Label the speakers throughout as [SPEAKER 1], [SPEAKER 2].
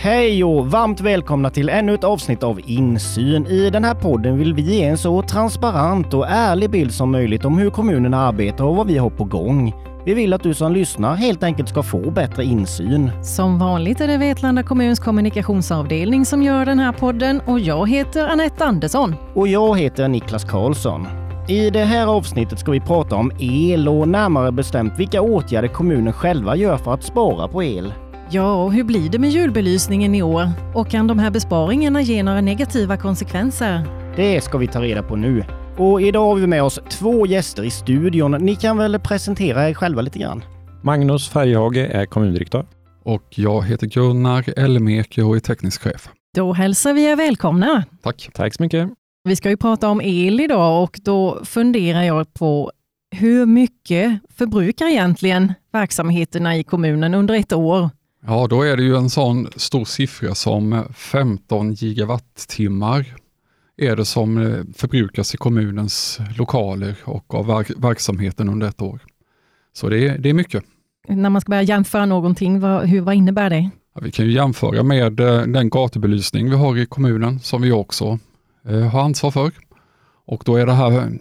[SPEAKER 1] Hej och varmt välkomna till ännu ett avsnitt av Insyn. I den här podden vill vi ge en så transparent och ärlig bild som möjligt om hur kommunerna arbetar och vad vi har på gång. Vi vill att du som lyssnar helt enkelt ska få bättre insyn.
[SPEAKER 2] Som vanligt är det Vetlanda kommuns kommunikationsavdelning som gör den här podden och jag heter Anette Andersson.
[SPEAKER 1] Och jag heter Niklas Karlsson. I det här avsnittet ska vi prata om el och närmare bestämt vilka åtgärder kommunen själva gör för att spara på el.
[SPEAKER 2] Ja, och hur blir det med julbelysningen i år? Och kan de här besparingarna ge några negativa konsekvenser?
[SPEAKER 1] Det ska vi ta reda på nu. Och idag har vi med oss två gäster i studion. Ni kan väl presentera er själva lite grann?
[SPEAKER 3] Magnus Färjhage är kommundirektör.
[SPEAKER 4] Och jag heter Gunnar Elmeke och är teknisk chef.
[SPEAKER 2] Då hälsar vi er välkomna.
[SPEAKER 4] Tack.
[SPEAKER 3] Tack så mycket.
[SPEAKER 2] Vi ska ju prata om el idag och då funderar jag på hur mycket förbrukar egentligen verksamheterna i kommunen under ett år?
[SPEAKER 4] Ja, då är det ju en sån stor siffra som 15 gigawattimmar är det som eh, förbrukas i kommunens lokaler och av verk verksamheten under ett år. Så det är, det är mycket.
[SPEAKER 2] När man ska börja jämföra någonting, vad, hur, vad innebär det?
[SPEAKER 4] Ja, vi kan ju jämföra med eh, den gatubelysning vi har i kommunen som vi också eh, har ansvar för. Och då är det här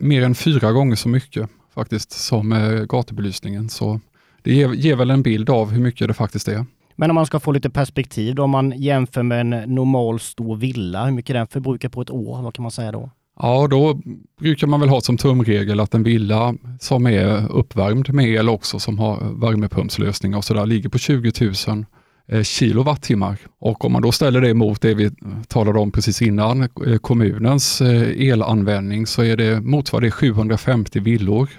[SPEAKER 4] mer än fyra gånger så mycket faktiskt som gatubelysningen. Så det ger, ger väl en bild av hur mycket det faktiskt är.
[SPEAKER 1] Men om man ska få lite perspektiv då, om man jämför med en normal stor villa, hur mycket den förbrukar på ett år, vad kan man säga då?
[SPEAKER 4] Ja, då brukar man väl ha som tumregel att en villa som är uppvärmd med el också, som har värmepumpslösning och sådär, ligger på 20 000 eh, kilowattimmar. Och om man då ställer det mot det vi talade om precis innan, eh, kommunens eh, elanvändning, så är det, motsvarar det 750 villor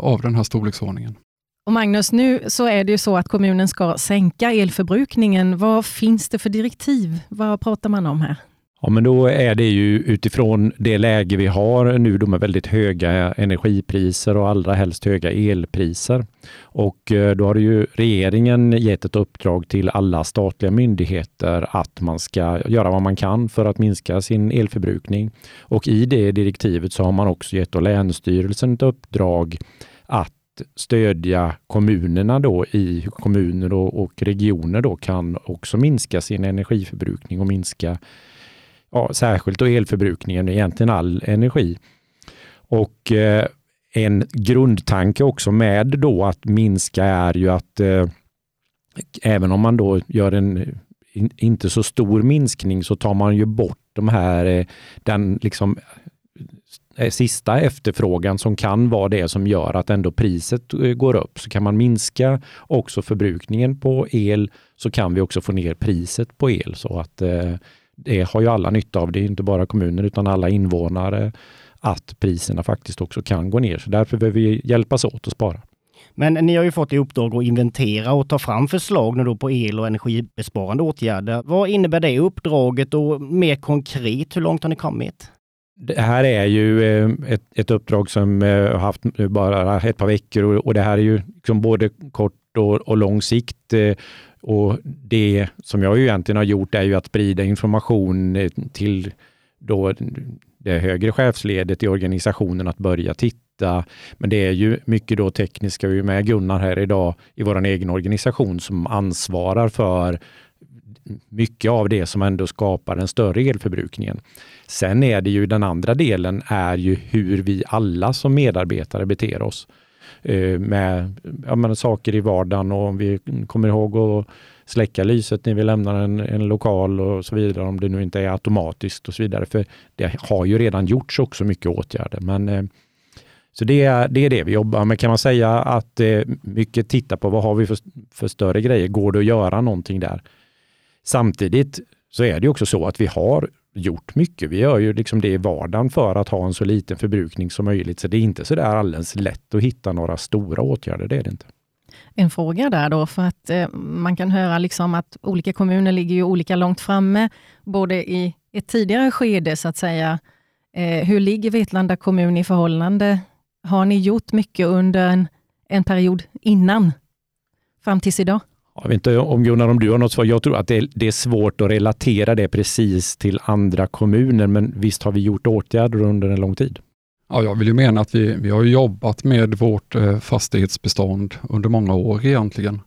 [SPEAKER 4] av den här storleksordningen.
[SPEAKER 2] Och Magnus, nu så är det ju så att kommunen ska sänka elförbrukningen. Vad finns det för direktiv? Vad pratar man om här?
[SPEAKER 3] Ja, men då är det ju utifrån det läge vi har nu då med väldigt höga energipriser och allra helst höga elpriser. Och eh, då har ju regeringen gett ett uppdrag till alla statliga myndigheter att man ska göra vad man kan för att minska sin elförbrukning. Och i det direktivet så har man också gett Länsstyrelsen ett uppdrag att stödja kommunerna då i kommuner och, och regioner då kan också minska sin energiförbrukning och minska ja, särskilt då elförbrukningen, egentligen all energi. Och eh, en grundtanke också med då att minska är ju att eh, även om man då gör en in, inte så stor minskning så tar man ju bort de här, eh, den liksom Eh, sista efterfrågan som kan vara det som gör att ändå priset eh, går upp. Så kan man minska också förbrukningen på el så kan vi också få ner priset på el. Så att eh, det har ju alla nytta av. Det är inte bara kommuner utan alla invånare att priserna faktiskt också kan gå ner. Så därför behöver vi hjälpas åt att spara.
[SPEAKER 1] Men ni har ju fått i uppdrag att inventera och ta fram förslag nu då på el och energibesparande åtgärder. Vad innebär det uppdraget och mer konkret, hur långt har ni kommit?
[SPEAKER 3] Det här är ju eh, ett, ett uppdrag som eh, har haft nu bara ett par veckor och, och det här är ju liksom både kort och, och lång sikt. Och det som jag egentligen har gjort är ju att sprida information till då det högre chefsledet i organisationen att börja titta. Men det är ju mycket då tekniska, vi är med Gunnar här idag i vår egen organisation som ansvarar för mycket av det som ändå skapar den större elförbrukningen. Sen är det ju den andra delen är ju hur vi alla som medarbetare beter oss eh, med ja, men, saker i vardagen och om vi kommer ihåg att släcka lyset när vi lämnar en, en, lokal och så vidare, om det nu inte är automatiskt och så vidare. För det har ju redan gjorts också mycket åtgärder. Men, eh, så det är, det är det vi jobbar med. Kan man säga att eh, mycket titta på vad har vi för, för större grejer? Går det att göra någonting där? Samtidigt så är det också så att vi har gjort mycket. Vi gör ju liksom det i vardagen för att ha en så liten förbrukning som möjligt. Så det är inte så där alldeles lätt att hitta några stora åtgärder, det är det inte.
[SPEAKER 2] En fråga där då, för att eh, man kan höra liksom att olika kommuner ligger ju olika långt framme, både i ett tidigare skede så att säga. Eh, hur ligger Vetlanda kommun i förhållande? Har ni gjort mycket under en, en period innan, fram tills idag?
[SPEAKER 3] Jag vet inte om Gunnar, om du har något svar. Jag tror att det är, det är, svårt att relatera det precis till andra kommuner, men visst har vi gjort åtgärder under en lång tid?
[SPEAKER 4] Ja, jag vill ju mena att vi, vi har jobbat med vårt eh, fastighetsbestånd under många år egentligen,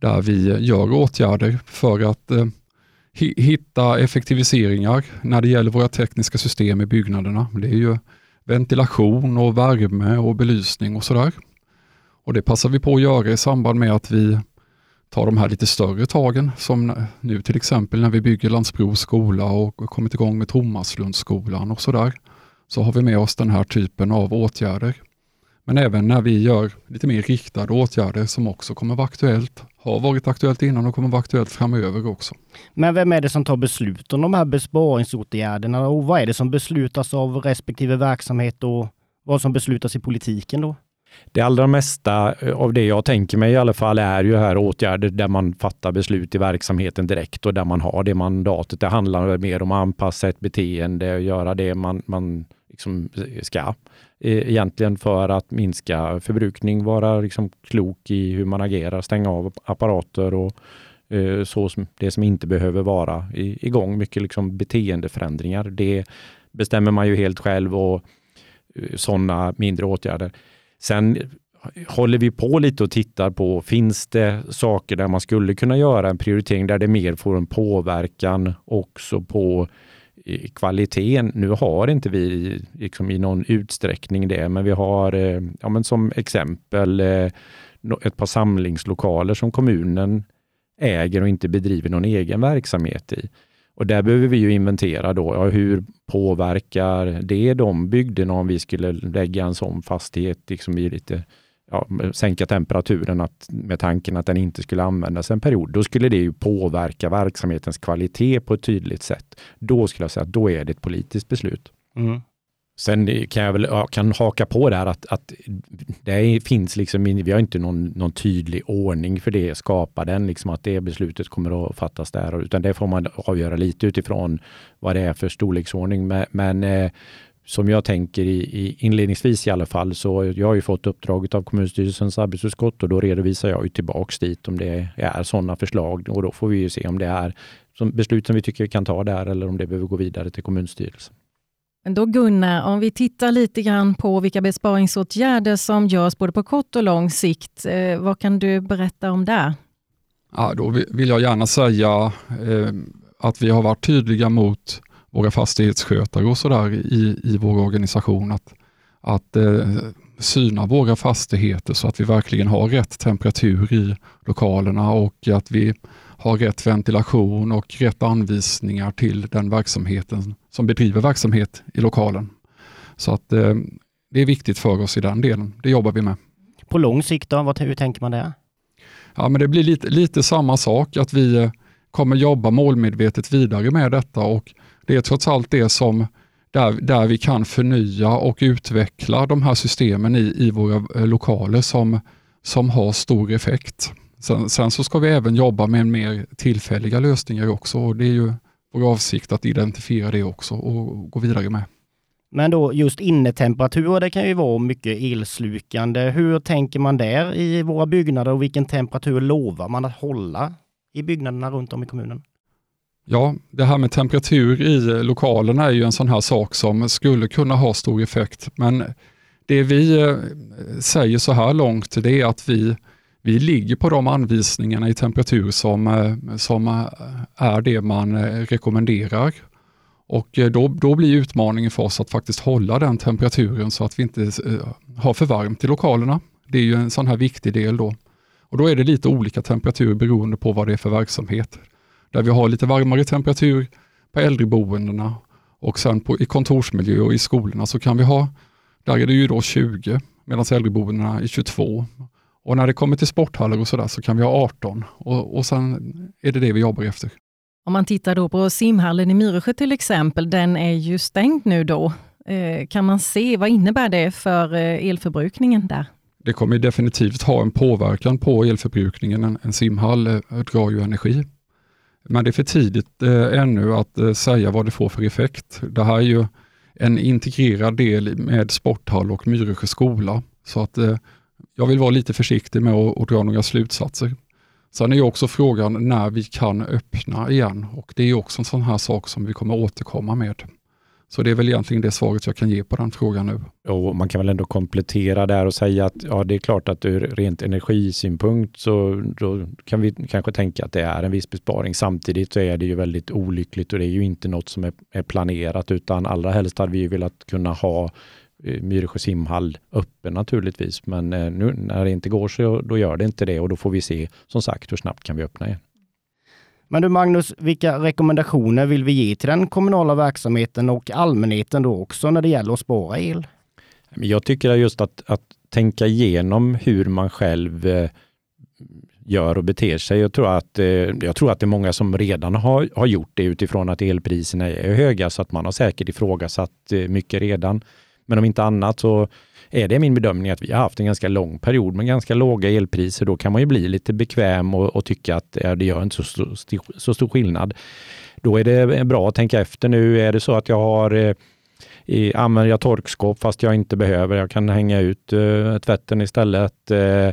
[SPEAKER 4] där vi gör åtgärder för att eh, hitta effektiviseringar när det gäller våra tekniska system i byggnaderna. Det är ju ventilation och värme och belysning och sådär. Och det passar vi på att göra i samband med att vi ta de här lite större tagen som nu till exempel när vi bygger Landsbro skola och kommit igång med Tomaslundsskolan och sådär. Så har vi med oss den här typen av åtgärder. Men även när vi gör lite mer riktade åtgärder som också kommer vara aktuellt, har varit aktuellt innan och kommer vara aktuellt framöver också.
[SPEAKER 1] Men vem är det som tar beslut om de här besparingsåtgärderna och vad är det som beslutas av respektive verksamhet och vad som beslutas i politiken då?
[SPEAKER 3] Det allra mesta eh, av det jag tänker mig i alla fall är ju här åtgärder där man fattar beslut i verksamheten direkt och där man har det mandatet. Det handlar mer om att anpassa ett beteende och göra det man, man liksom eh, ska eh, egentligen för att minska förbrukning, vara liksom klok i hur man agerar, stänga av apparater och så som det som inte behöver vara igång. Mycket liksom beteendeförändringar. Det bestämmer man ju helt själv och sådana mindre åtgärder. Sen håller vi på lite och tittar på, finns det saker där man skulle kunna göra en prioritering där det mer får en påverkan också på eh, kvaliteten. Nu har inte vi liksom i någon utsträckning det, men vi har eh, ja, men som exempel eh, ett par samlingslokaler som kommunen äger och inte bedriver någon egen verksamhet i. Och där behöver vi ju inventera då, ja, hur påverkar det de bygderna om vi skulle lägga en sån fastighet liksom i lite ja, sänka temperaturen att, med tanken att den inte skulle användas en period, då skulle det ju påverka verksamhetens kvalitet på ett tydligt sätt. Då skulle jag säga att då är det ett politiskt beslut. Mm. Sen kan jag väl kan haka på där att, att det finns liksom, vi har inte någon, någon tydlig ordning för det, skapa den, liksom att det beslutet kommer att fattas där, utan det får man avgöra lite utifrån vad det är för storleksordning. Men, men eh, som jag tänker i, i, inledningsvis i alla fall, så jag har ju fått uppdraget av kommunstyrelsens arbetsutskott och då redovisar jag ju tillbaks dit om det är sådana förslag och då får vi ju se om det är som beslut som vi tycker vi kan ta där eller om det behöver gå vidare till kommunstyrelsen.
[SPEAKER 2] Men då Gunnar, om vi tittar lite grann på vilka besparingsåtgärder som görs både på kort och lång sikt. Eh, vad kan du berätta om det?
[SPEAKER 4] Ja, då vill jag gärna säga eh, att vi har varit tydliga mot våra fastighetsskötare och sådär i, i vår organisation att, att eh, syna våra fastigheter så att vi verkligen har rätt temperatur i lokalerna och att vi har rätt ventilation och rätt anvisningar till den verksamheten som bedriver verksamhet i lokalen. Så att eh, det är viktigt för oss i den delen. Det jobbar vi med.
[SPEAKER 1] På lång sikt då, vad, hur tänker man där?
[SPEAKER 4] Ja, men det blir lite, lite samma sak, att vi eh, kommer jobba målmedvetet vidare med detta och det är trots allt det som där, där vi kan förnya och utveckla de här systemen i, i våra eh, lokaler som, som har stor effekt. Sen, sen, så ska vi även jobba med mer tillfälliga lösningar också och det är ju vår avsikt att identifiera det också och gå vidare med.
[SPEAKER 1] Men då just innetemperatur, det kan ju vara mycket elslukande. Hur tänker man där i våra byggnader och vilken temperatur lovar man att hålla i byggnaderna runt om i kommunen?
[SPEAKER 4] Ja, det här med temperatur i lokalerna är ju en sån här sak som skulle kunna ha stor effekt. Men det vi eh, säger så här långt det är att vi, vi ligger på de anvisningarna i temperatur som, eh, som eh, är det man eh, rekommenderar. Och då, då blir utmaningen för oss att faktiskt hålla den temperaturen så att vi inte har för varmt i lokalerna. Det är ju en sån här viktig del då. Och Då är det lite olika temperatur beroende på vad det är för verksamhet där vi har lite varmare temperatur på äldreboendena och sen på, i kontorsmiljö och i skolorna så kan vi ha, där är det ju då 20 medan äldreboendena är 22. Och när det kommer till sporthallar och sådär så kan vi ha 18 och, och sen är det det vi jobbar efter.
[SPEAKER 2] Om man tittar då på simhallen i Myresjö till exempel, den är ju stängd nu då. Eh, kan man se, vad innebär det för eh, elförbrukningen där?
[SPEAKER 4] Det kommer definitivt ha en påverkan på elförbrukningen. En, en simhall eh, drar ju energi men det är för tidigt eh, ännu att eh, säga vad det får för effekt. Det här är ju en integrerad del med sporthall och Myresjö skola. Så att jag vill vara lite försiktig med att, att dra några slutsatser. Sen är ju också frågan när vi kan öppna igen och det är också en sån här sak som vi kommer återkomma med. Så det är väl egentligen det svaret jag kan ge på den frågan nu.
[SPEAKER 3] Och man kan väl ändå komplettera där och säga att ja, det är klart att ur rent energisynpunkt så då kan vi kanske tänka att det är en viss besparing. Samtidigt så är det ju väldigt olyckligt och det är ju inte något som är, är planerat utan allra helst hade vi ju velat kunna ha Myresjö simhall öppen naturligtvis. Men eh, nu när det inte går så då gör det inte det och då får vi se som sagt hur snabbt kan vi öppna igen.
[SPEAKER 1] Men du Magnus, vilka rekommendationer vill vi ge till den kommunala verksamheten och allmänheten då också när det gäller att spara el?
[SPEAKER 3] Jag tycker just att, att tänka igenom hur man själv eh, gör och beter sig. Jag tror att, eh, jag tror att det är många som redan har, har gjort det utifrån att elpriserna är höga, så att man har säkert ifrågasatt eh, mycket redan. Men om inte annat så är det min bedömning att vi har haft en ganska lång period med ganska låga elpriser. Då kan man ju bli lite bekväm och, och tycka att ja, det gör inte så, så, så, stor skillnad. Då är det bra att tänka efter nu. Är det så att jag har eh, i, använder jag torkskåp fast jag inte behöver. Jag kan hänga ut eh, uh, tvätten istället. Eh, uh,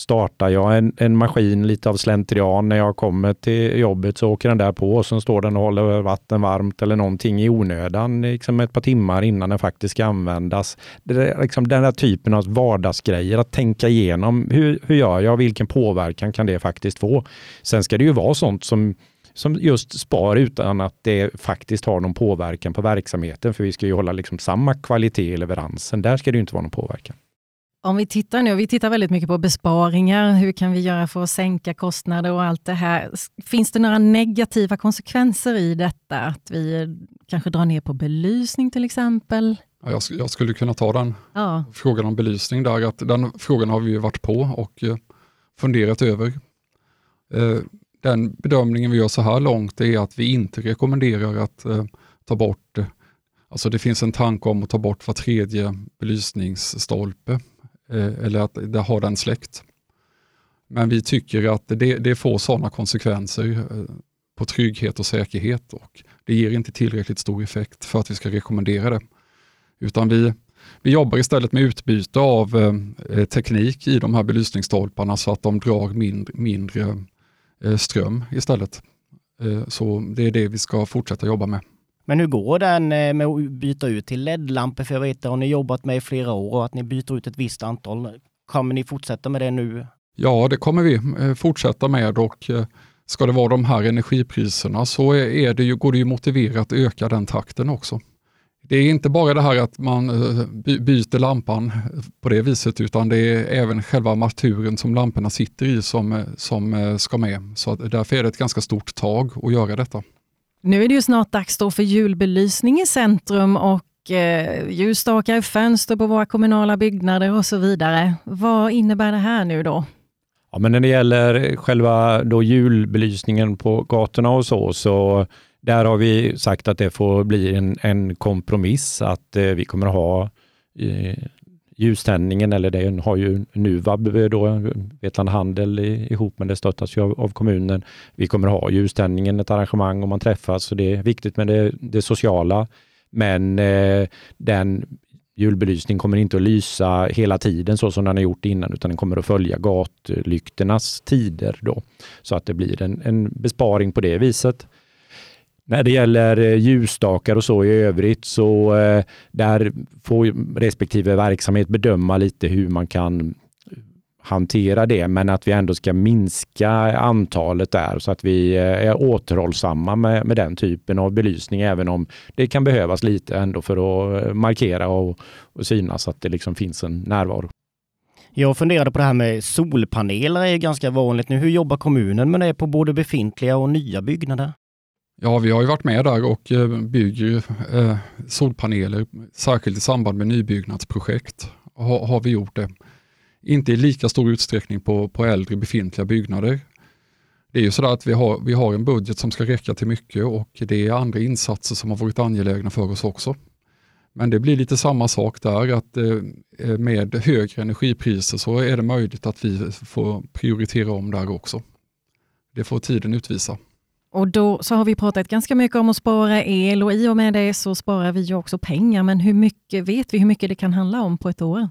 [SPEAKER 3] startar jag en, en, maskin lite av slentrian när jag kommer till jobbet så åker den där på och så står den och håller vatten varmt eller någonting i onödan liksom ett par timmar innan den faktiskt ska användas. Det är liksom den där typen av vardagsgrejer, att tänka igenom hur, hur gör jag? Vilken påverkan kan det faktiskt få? Sen ska det ju vara sånt som som just spar utan att det faktiskt har någon påverkan på verksamheten. För vi ska ju hålla liksom samma kvalitet i leveransen. Där ska det inte vara någon påverkan.
[SPEAKER 2] Om vi tittar nu, vi tittar väldigt mycket på besparingar. Hur kan vi göra för att sänka kostnader och allt det här. Finns det några negativa konsekvenser i detta? Att vi kanske drar ner på belysning till exempel?
[SPEAKER 4] Ja, jag, jag skulle kunna ta den ja. frågan om belysning där. Att den frågan har vi varit på och eh, funderat över. Den bedömningen vi gör så här långt är att vi inte rekommenderar att eh, ta bort, eh, alltså det finns en tanke om att ta bort var tredje belysningsstolpe eh, eller att det har den släckt. Men vi tycker att det, det får sådana konsekvenser eh, på trygghet och säkerhet och det ger inte tillräckligt stor effekt för att vi ska rekommendera det. Utan vi, vi jobbar istället med utbyte av eh, teknik i de här belysningsstolparna så att de drar mindre, mindre Eh, ström istället. Eh, så det är det vi ska fortsätta jobba med.
[SPEAKER 1] Men hur går den eh, med att byta ut till LED-lampor? För jag vet att ni jobbat med i flera år och att ni byter ut ett visst antal. Kommer ni fortsätta med det nu?
[SPEAKER 4] Ja, det kommer vi fortsätta med och ska det vara de här energipriserna så är det ju, går det ju motiverat att öka den takten också. Det är inte bara det här att man eh, byter lampan på det viset utan det är även själva armaturen som lamporna sitter i som, eh, som eh, ska med. Så därför är det ett ganska stort tag att göra detta.
[SPEAKER 2] Nu är det ju snart dags då för julbelysning i centrum och eh, ljusstakar i fönster på våra kommunala byggnader och så vidare. Vad innebär det här nu då?
[SPEAKER 3] Ja, men när det gäller själva då julbelysningen på gatorna och så, så där har vi sagt att det får bli en, en kompromiss, att eh, vi kommer att ha eh, ljuständningen, eller det har ju NUVAB, eh, då, Vetlanda Handel, ihop med det stöttas ju av, av, kommunen. Vi kommer att ha ljuständningen, ett arrangemang om man träffas, så det är viktigt med det, det sociala. Men eh, den julbelysning kommer inte att lysa hela tiden så som den har gjort innan, utan den kommer att följa gatlyktornas tider då. Så att det blir en, en besparing på det viset. När det gäller eh, ljusstakar och så i övrigt så eh, där får respektive verksamhet bedöma lite hur man kan eh, hantera det, men att vi ändå ska minska antalet där så att vi eh, är återhållsamma med, med den typen av belysning, även om det kan behövas lite ändå för att markera och, och synas att det liksom finns en närvaro.
[SPEAKER 1] Jag funderade på det här med solpaneler, är ganska vanligt nu. Hur jobbar kommunen med det på både befintliga och nya byggnader?
[SPEAKER 4] Ja, vi har ju varit med där och eh, bygger eh, solpaneler, särskilt i samband med nybyggnadsprojekt har, har vi gjort det. Inte i lika stor utsträckning på, på äldre befintliga byggnader. Det är ju sådär att vi har, vi har en budget som ska räcka till mycket och det är andra insatser som har varit angelägna för oss också. Men det blir lite samma sak där, att eh, med högre energipriser så är det möjligt att vi får prioritera om där också. Det får tiden utvisa.
[SPEAKER 2] Och då så har vi pratat ganska mycket om att spara el och i och med det så sparar vi ju också pengar. Men hur mycket vet vi hur mycket det kan handla om på ett år?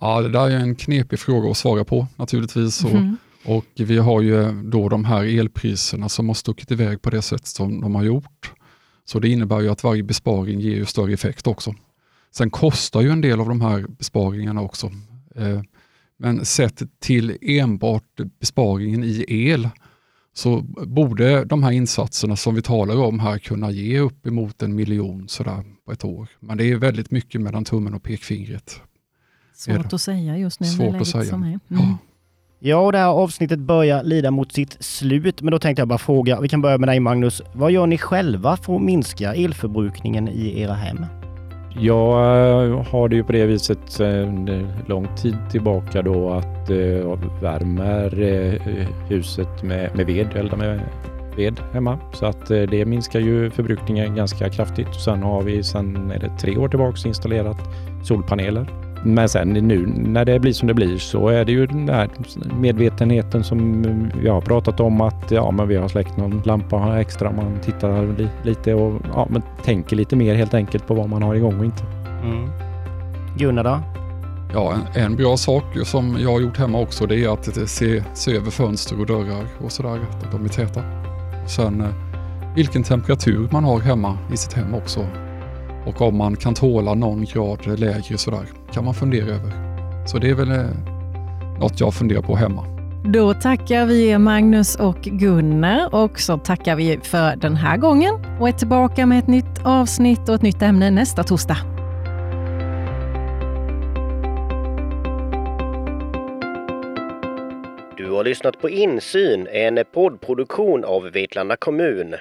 [SPEAKER 4] Ja, det där är en knepig fråga att svara på naturligtvis. Mm. Och, och, vi har ju då de här elpriserna som har stuckit iväg på det sätt som de har gjort. Så det innebär ju att varje besparing ger ju större effekt också. Sen kostar ju en del av de här besparingarna också. Eh, men sett till enbart besparingen i el så borde de här insatserna som vi talar om här kunna ge uppemot en miljon sådär på ett år. Men det är väldigt mycket mellan tummen och pekfingret.
[SPEAKER 2] Svårt att säga just nu.
[SPEAKER 4] Svårt att säga. Mm.
[SPEAKER 1] Ja. Ja, och det här avsnittet börjar lida mot sitt slut, men då tänkte jag bara fråga, vi kan börja med dig Magnus. Vad gör ni själva för att minska elförbrukningen i era hem?
[SPEAKER 3] Jag eh, har det ju på det viset sedan lång tid tillbaka då att jag värmer huset med, med ved, eldar med ved hemma. Så att det minskar ju förbrukningen ganska kraftigt. Sen har vi sedan är det tre år tillbaka installerat solpaneler men sen nu när det blir som det blir så är det ju den här medvetenheten som vi har pratat om att ja, men vi har släckt någon lampa extra. Man tittar li lite och ja, men tänker lite mer helt enkelt på vad man har igång och inte. Mm.
[SPEAKER 1] Gunnar då?
[SPEAKER 4] Ja, en, en, bra sak som jag har gjort hemma också det är att se, se över fönster och dörrar och sådär, att de är täta. Sen eh, vilken temperatur man har hemma i sitt hem också och om man kan tåla någon grad lägre sådär kan man fundera över. Så det är väl eh, något jag funderar på hemma.
[SPEAKER 2] Då tackar vi Magnus och Gunnar och så tackar vi för den här gången och är tillbaka med ett nytt avsnitt och ett nytt ämne nästa torsdag.
[SPEAKER 1] Du har lyssnat på Insyn, en poddproduktion av Vetlanda kommun.